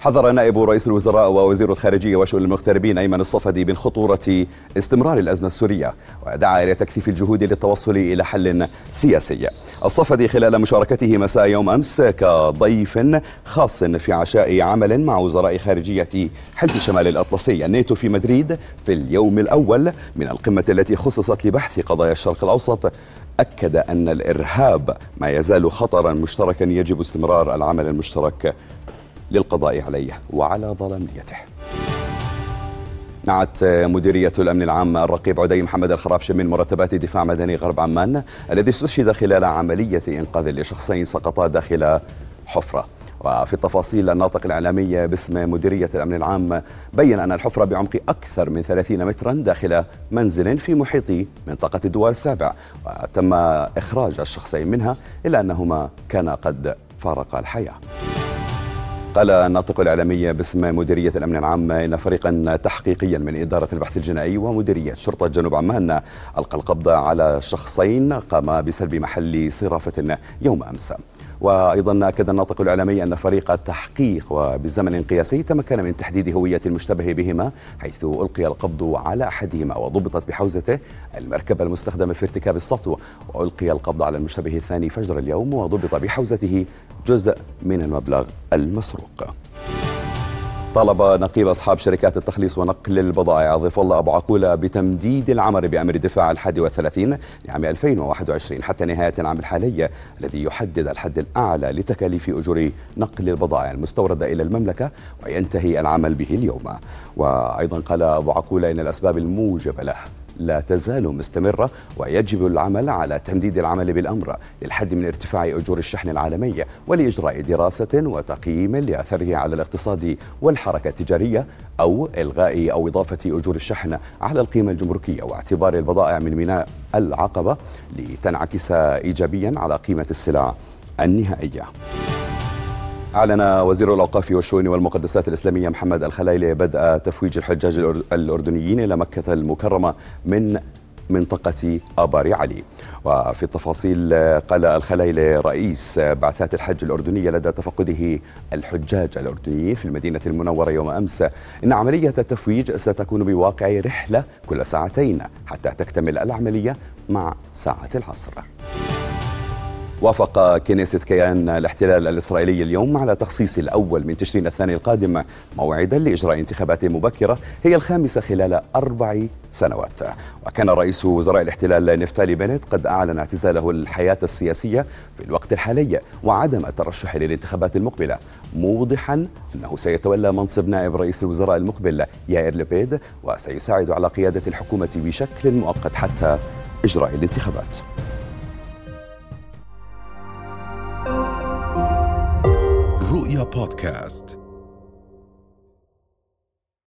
حذر نائب رئيس الوزراء ووزير الخارجية وشؤون المغتربين أيمن الصفدي من خطورة استمرار الأزمة السورية ودعا إلى تكثيف الجهود للتوصل إلى حل سياسي. الصفدي خلال مشاركته مساء يوم أمس كضيف خاص في عشاء عمل مع وزراء خارجية حلف شمال الأطلسي الناتو في مدريد في اليوم الأول. من القمة التي خصصت لبحث قضايا الشرق الأوسط أكد أن الإرهاب ما يزال خطرا مشتركا يجب استمرار العمل المشترك للقضاء عليه وعلى ظلاميته. نعت مديرية الأمن العام الرقيب عدي محمد الخرابشي من مرتبات دفاع مدني غرب عمان الذي استشهد خلال عملية إنقاذ لشخصين سقطا داخل حفرة. وفي التفاصيل الناطق الإعلامي باسم مديرية الأمن العام بين أن الحفرة بعمق أكثر من 30 مترا داخل منزل في محيط منطقة الدول السابع. وتم إخراج الشخصين منها إلا أنهما كانا قد فارقا الحياة. قال الناطق الإعلامي باسم مديرية الأمن العام إن فريقا تحقيقيا من إدارة البحث الجنائي ومديرية شرطة جنوب عمان ألقى القبض على شخصين قام بسلب محل صرافة يوم أمس. وأيضا أكد الناطق الإعلامي أن فريق التحقيق وبزمن قياسي تمكن من تحديد هوية المشتبه بهما حيث ألقي القبض على أحدهما وضبطت بحوزته المركبة المستخدمة في ارتكاب السطو وألقي القبض على المشتبه الثاني فجر اليوم وضبط بحوزته جزء من المبلغ المسروق. طالب نقيب أصحاب شركات التخليص ونقل البضائع. ضيف الله أبو عقولة بتمديد العمل بأمر الدفاع الحادي والثلاثين لعام 2021 حتى نهاية العام الحالي الذي يحدد الحد الأعلى لتكاليف أجور نقل البضائع المستوردة إلى المملكة وينتهي العمل به اليوم. وأيضا قال أبو عقولة إن الأسباب الموجبة له. لا تزال مستمرة ويجب العمل على تمديد العمل بالأمر للحد من ارتفاع أجور الشحن العالمية ولإجراء دراسة وتقييم لأثره على الاقتصاد والحركة التجارية أو إلغاء أو إضافة أجور الشحن على القيمة الجمركية واعتبار البضائع من ميناء العقبة لتنعكس إيجابيا على قيمة السلع النهائية. أعلن وزير الأوقاف والشؤون والمقدسات الإسلامية محمد الخلايلي بدء تفويج الحجاج الأردنيين إلى مكة المكرمة من منطقة آبار علي. وفي التفاصيل قال الخلايلي رئيس بعثات الحج الأردنية لدى تفقده الحجاج الأردنيين في المدينة المنورة يوم أمس إن عملية التفويج ستكون بواقع رحلة كل ساعتين حتى تكتمل العملية مع ساعة العصر. وافق كنيسة كيان الاحتلال الإسرائيلي اليوم على تخصيص الأول من تشرين الثاني القادم موعدا لإجراء انتخابات مبكرة هي الخامسة خلال أربع سنوات. وكان رئيس وزراء الاحتلال نفتالي بنت قد أعلن اعتزاله الحياة السياسية في الوقت الحالي وعدم الترشح للانتخابات المقبلة موضحا أنه سيتولى منصب نائب رئيس الوزراء المقبل يائر لبيد وسيساعد على قيادة الحكومة بشكل مؤقت حتى إجراء الانتخابات. رؤيا بودكاست.